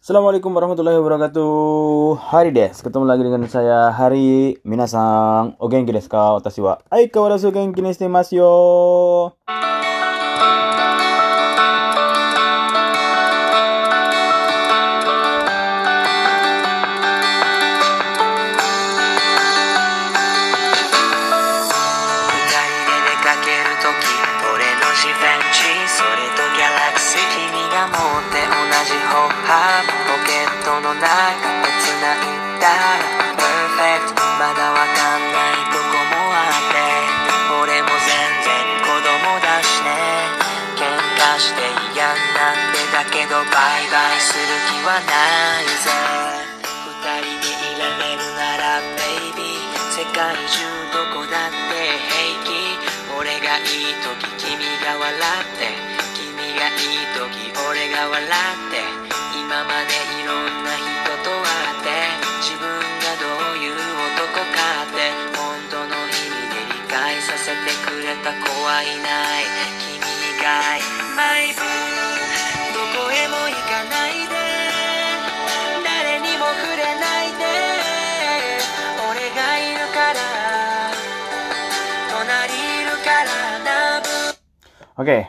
Assalamualaikum warahmatullahi wabarakatuh. Hari des, ketemu lagi dengan saya Hari Minasang. O genki desu ka? Watashi wa aikawarazu genki ni はないぜ二人でいられるならベイビー世界中どこだって平気。俺がいい時君が笑って。君がいい時俺が笑って。今までいろんな人と会って。自分がどういう男かって。本当の意味で理解させてくれた子はいな。Oke,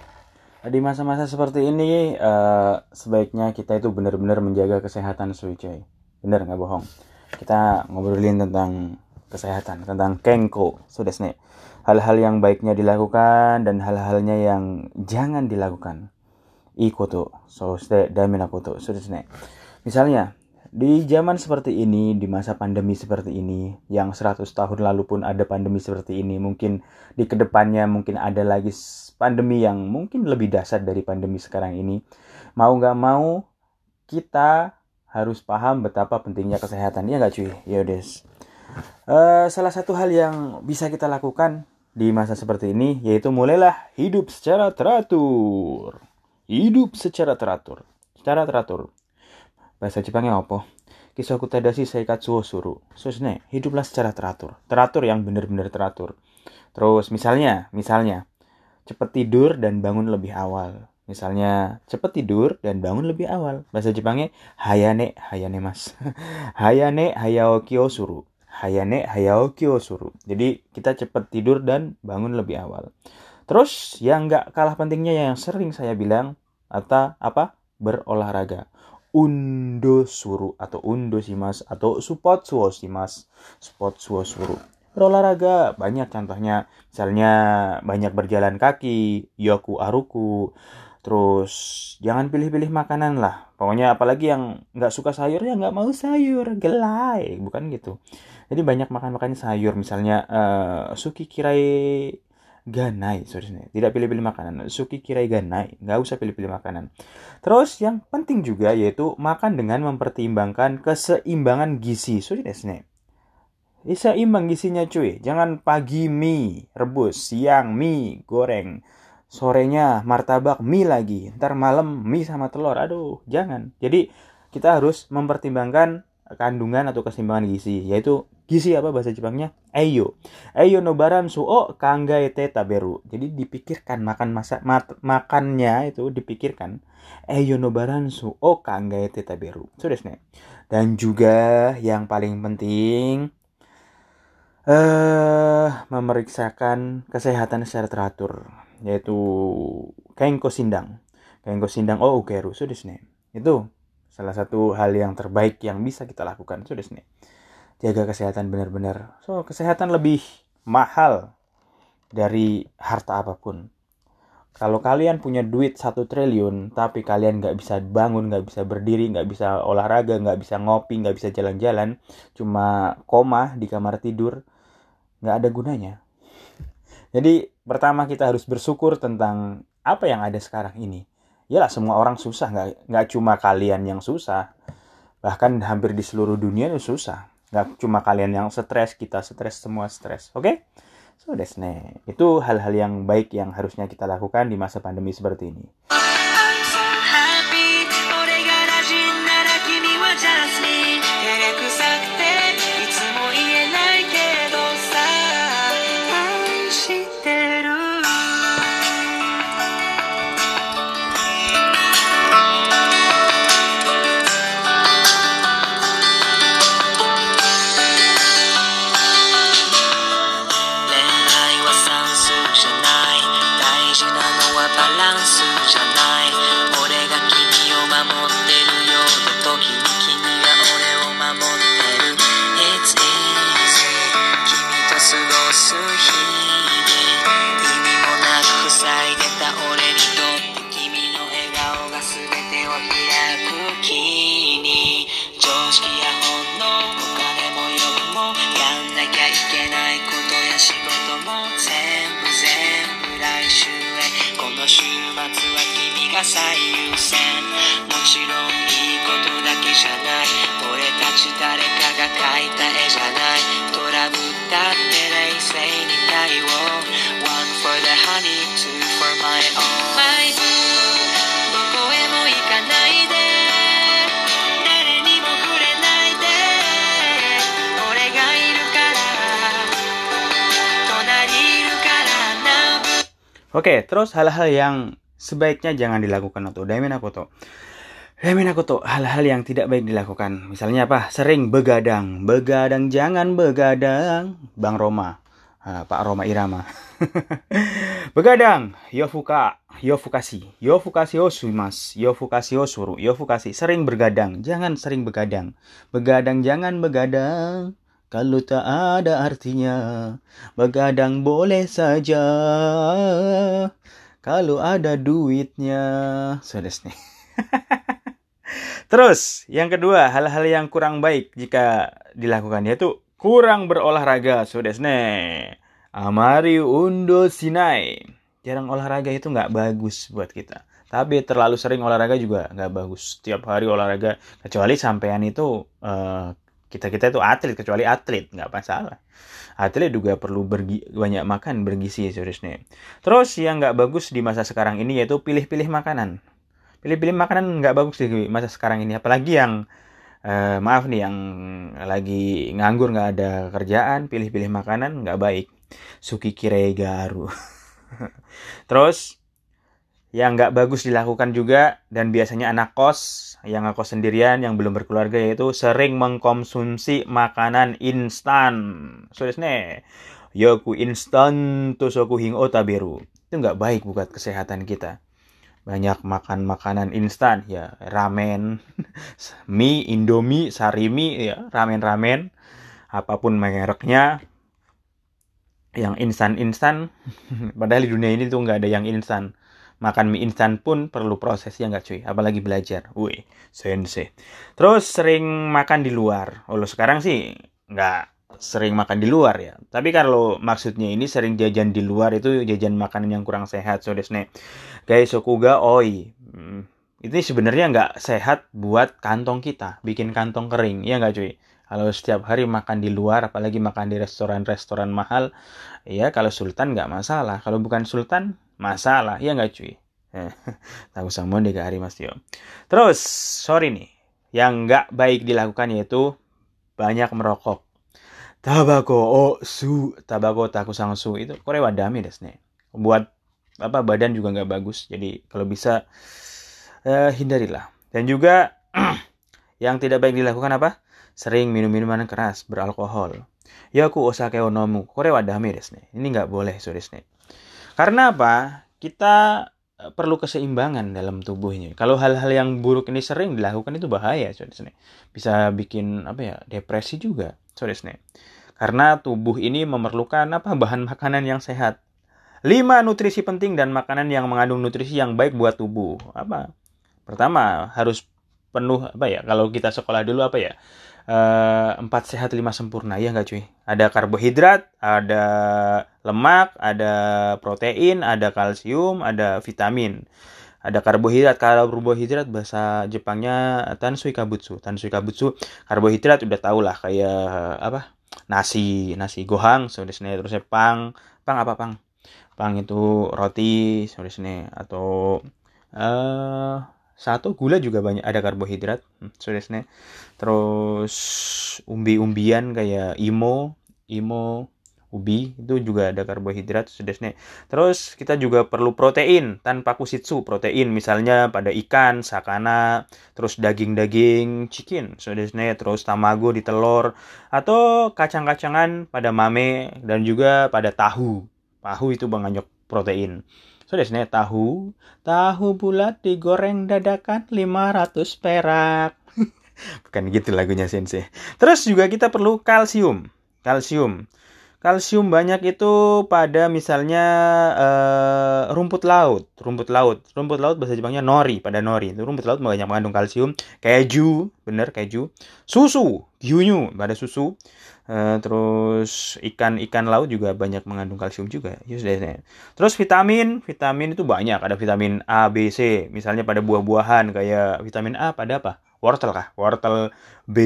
di masa-masa seperti ini eh, sebaiknya kita itu benar-benar menjaga kesehatan Suicoy. Bener nggak bohong. Kita ngobrolin tentang kesehatan, tentang kenko, sudah nih. Hal-hal yang baiknya dilakukan dan hal-halnya yang jangan dilakukan. Ikoto, so damina koto, sudah nih. Misalnya, di zaman seperti ini, di masa pandemi seperti ini, yang 100 tahun lalu pun ada pandemi seperti ini, mungkin di ke depannya mungkin ada lagi pandemi yang mungkin lebih dahsyat dari pandemi sekarang ini. Mau nggak mau, kita harus paham betapa pentingnya kesehatan. Iya nggak cuy? Ya. Eh, salah satu hal yang bisa kita lakukan di masa seperti ini yaitu mulailah hidup secara teratur. Hidup secara teratur. Secara teratur. Bahasa Jepangnya apa? Kisoku tadashi seikatsu wo suru. Susne, hiduplah secara teratur. Teratur yang benar-benar teratur. Terus misalnya, misalnya cepat tidur dan bangun lebih awal. Misalnya cepat tidur dan bangun lebih awal. Bahasa Jepangnya hayane hayane mas. hayane hayaoki o suru. Hayane hayaoki o suru. Jadi kita cepat tidur dan bangun lebih awal. Terus yang nggak kalah pentingnya yang sering saya bilang atau apa berolahraga undo suru atau undo simas atau support suo simas support suo suru. Berolahraga banyak contohnya. Misalnya banyak berjalan kaki yoku aruku. Terus jangan pilih-pilih makanan lah. Pokoknya apalagi yang nggak suka sayur ya nggak mau sayur. Gelai. Bukan gitu. Jadi banyak makan makan sayur. Misalnya eh, suki kirai ganai nih. tidak pilih-pilih makanan. Suki kirai ganai. Nggak usah pilih-pilih makanan. Terus yang penting juga yaitu makan dengan mempertimbangkan keseimbangan gizi. Eh, seimbang gizinya cuy. Jangan pagi mie rebus. Siang mie goreng. Sorenya martabak mie lagi. Ntar malam mie sama telur. Aduh jangan. Jadi kita harus mempertimbangkan kandungan atau keseimbangan gizi yaitu gizi apa bahasa Jepangnya? Eyo eyo no baran suo kangai te taberu. Jadi dipikirkan makan masa mat- makannya itu dipikirkan eyo no baran suo kangai te taberu. Sudah nih dan juga yang paling penting eh memeriksakan kesehatan secara teratur yaitu kenko sindang. Kenko sindang ukeru. Sudah nih itu salah satu hal yang terbaik yang bisa kita lakukan sudah nih jaga kesehatan benar-benar. So kesehatan lebih mahal dari harta apa pun. Kalau kalian punya duit satu triliun tapi kalian nggak bisa bangun nggak bisa berdiri nggak bisa olahraga nggak bisa ngopi nggak bisa jalan-jalan cuma koma di kamar tidur nggak ada gunanya. Jadi pertama kita harus bersyukur tentang apa yang ada sekarang ini ya semua orang susah. Nggak nggak cuma kalian yang susah. Bahkan hampir di seluruh dunia itu susah. Nggak cuma kalian yang stres kita stres semua stres. Oke? So desu ne. itu hal-hal yang baik yang harusnya kita lakukan di masa pandemi seperti ini が最優先もちろんいいことだけじゃない俺たち誰かが描いた絵じゃないトラブったって冷静に対応 One for the honey, two for my own マイブどこへも行かないで誰にも触れないで俺がいるから隣いるから Oke, okay, terus hal-hal yang sebaiknya jangan dilakukan atau Daimin aku tuh. Daimin aku tuh hal-hal yang tidak baik dilakukan. Misalnya apa? Sering begadang. Begadang jangan begadang. Bang Roma. Ah, Pak Roma Irama. begadang. Yofuka. Yofukasi. Yofukasi osumas. Yofukasi osuru. Yofukasi. Sering bergadang. Jangan sering begadang. Begadang jangan begadang. Kalau tak ada artinya, begadang boleh saja. Kalau ada duitnya, sudah nih. Terus, yang kedua, hal-hal yang kurang baik jika dilakukan yaitu kurang berolahraga, sudah nih. Amari undo sinai. Jarang olahraga itu nggak bagus buat kita. Tapi terlalu sering olahraga juga nggak bagus. Setiap hari olahraga, kecuali sampean itu eh, kita kita itu atlet kecuali atlet nggak masalah. Atlet juga perlu bergi, banyak makan bergizi seriusnya terus yang nggak bagus di masa sekarang ini yaitu pilih-pilih makanan. Pilih-pilih makanan nggak bagus di masa sekarang ini. Apalagi yang eh, maaf nih yang lagi nganggur nggak ada kerjaan pilih-pilih makanan nggak baik. Suki kirei garu. Terus yang nggak bagus dilakukan juga dan biasanya anak kos yang ngekos sendirian yang belum berkeluarga yaitu sering mengkonsumsi makanan instan. Sudah nih, yoku instan tosoku hing otaberu. Itu nggak baik buat kesehatan kita. Banyak makan makanan instan ya, ramen, mie, indomie, sarimi ya, ramen-ramen, apa pun mereknya yang instan-instan padahal di dunia ini tuh nggak ada yang instan makan mie instan pun perlu proses ya nggak cuy? Apalagi belajar. Wih sensei. Terus sering makan di luar. Lo sekarang sih nggak sering makan di luar ya. Tapi kalau maksudnya ini sering jajan di luar itu jajan makanan yang kurang sehat so desne guys sokuga oi. Hmm, itu sebenarnya nggak sehat buat kantong kita bikin kantong kering ya nggak cuy? Kalau setiap hari makan di luar apalagi makan di restoran-restoran mahal ya kalau sultan nggak masalah. Kalau bukan sultan masalah. Ya nggak cuy? Tahu sama deh hari mas Tio. Terus sorry nih. Yang nggak baik dilakukan yaitu banyak merokok. Tabako oh su. Tabako taku sang su. Itu kore wadami desne buat apa badan juga nggak bagus. Jadi kalau bisa eh, hindarilah. Dan juga yang tidak baik dilakukan apa? Sering minum minuman keras beralkohol. Yaku osake onomu. Kore wadami desne ini nggak boleh so desne karena apa? Kita eh, perlu keseimbangan dalam tubuhnya. Kalau hal-hal yang buruk ini sering dilakukan itu bahaya, saudara Bisa bikin apa ya? Depresi juga, saudara Karena tubuh ini memerlukan apa? Bahan makanan yang sehat. 5 nutrisi penting dan makanan yang mengandung nutrisi yang baik buat tubuh. Apa? Pertama, harus penuh apa ya? Kalau kita sekolah dulu apa ya? Eh, empat sehat lima sempurna. Ya nggak cuy? Ada karbohidrat ada lemak ada protein ada kalsium ada vitamin. Ada karbohidrat. Karbohidrat bahasa Jepangnya tansui kabutsu. Tansui kabutsu karbohidrat udah tau lah kayak apa? Nasi. Nasi gohang saudara terusnya pang. Pang apa pang? Pang itu roti saudara atau eh satu gula juga banyak ada karbohidrat. Hmm, terus umbi-umbian kayak imo imo ubi itu juga ada karbohidrat saudara terus kita juga perlu protein tanpa kusitsu protein. Misalnya pada ikan sakana terus daging-daging chicken saudara terus tamago di telur atau kacang-kacangan pada mame dan juga pada tahu. Tahu itu mengandung protein So desne tahu, tahu bulat digoreng dadakan 500 perak. Bukan gitu lagunya Sensei. Terus juga kita perlu kalsium. Kalsium. Kalsium banyak itu pada misalnya uh, rumput laut, rumput laut, rumput laut bahasa Jepangnya nori, pada nori itu rumput laut banyak mengandung kalsium, keju, bener keju, susu, gyunyu pada susu, Uh, terus ikan-ikan laut juga banyak mengandung kalsium juga. Yes, terus vitamin, vitamin itu banyak. Ada vitamin A, B, C. Misalnya pada buah-buahan kayak vitamin A pada apa? wortel kah wortel B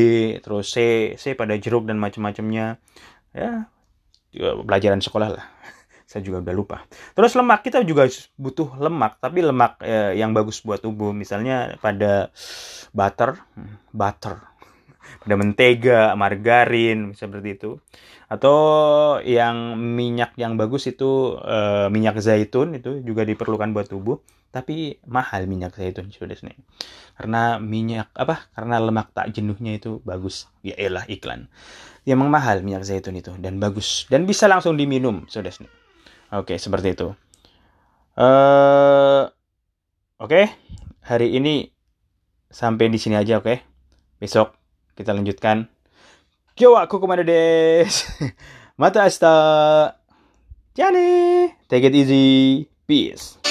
terus C C pada jeruk dan macam-macamnya ya pelajaran sekolah lah saya juga udah lupa terus lemak kita juga butuh lemak tapi lemak eh, yang bagus buat tubuh misalnya pada butter hmm, butter pada mentega margarin seperti itu. Atau yang minyak yang bagus itu eh, minyak zaitun itu juga diperlukan buat tubuh. Tapi mahal minyak zaitun sudah nih karena minyak apa karena lemak tak jenuhnya itu bagus. Ya elah iklan. Ya, emang mahal minyak zaitun itu dan bagus. Dan bisa langsung diminum sudah nih oke seperti itu. Eh oke. Hari ini sampai di sini aja oke. Besok kita lanjutkan Kyo wa kokomade desu. Mata asta. Jane. Take it easy. Peace.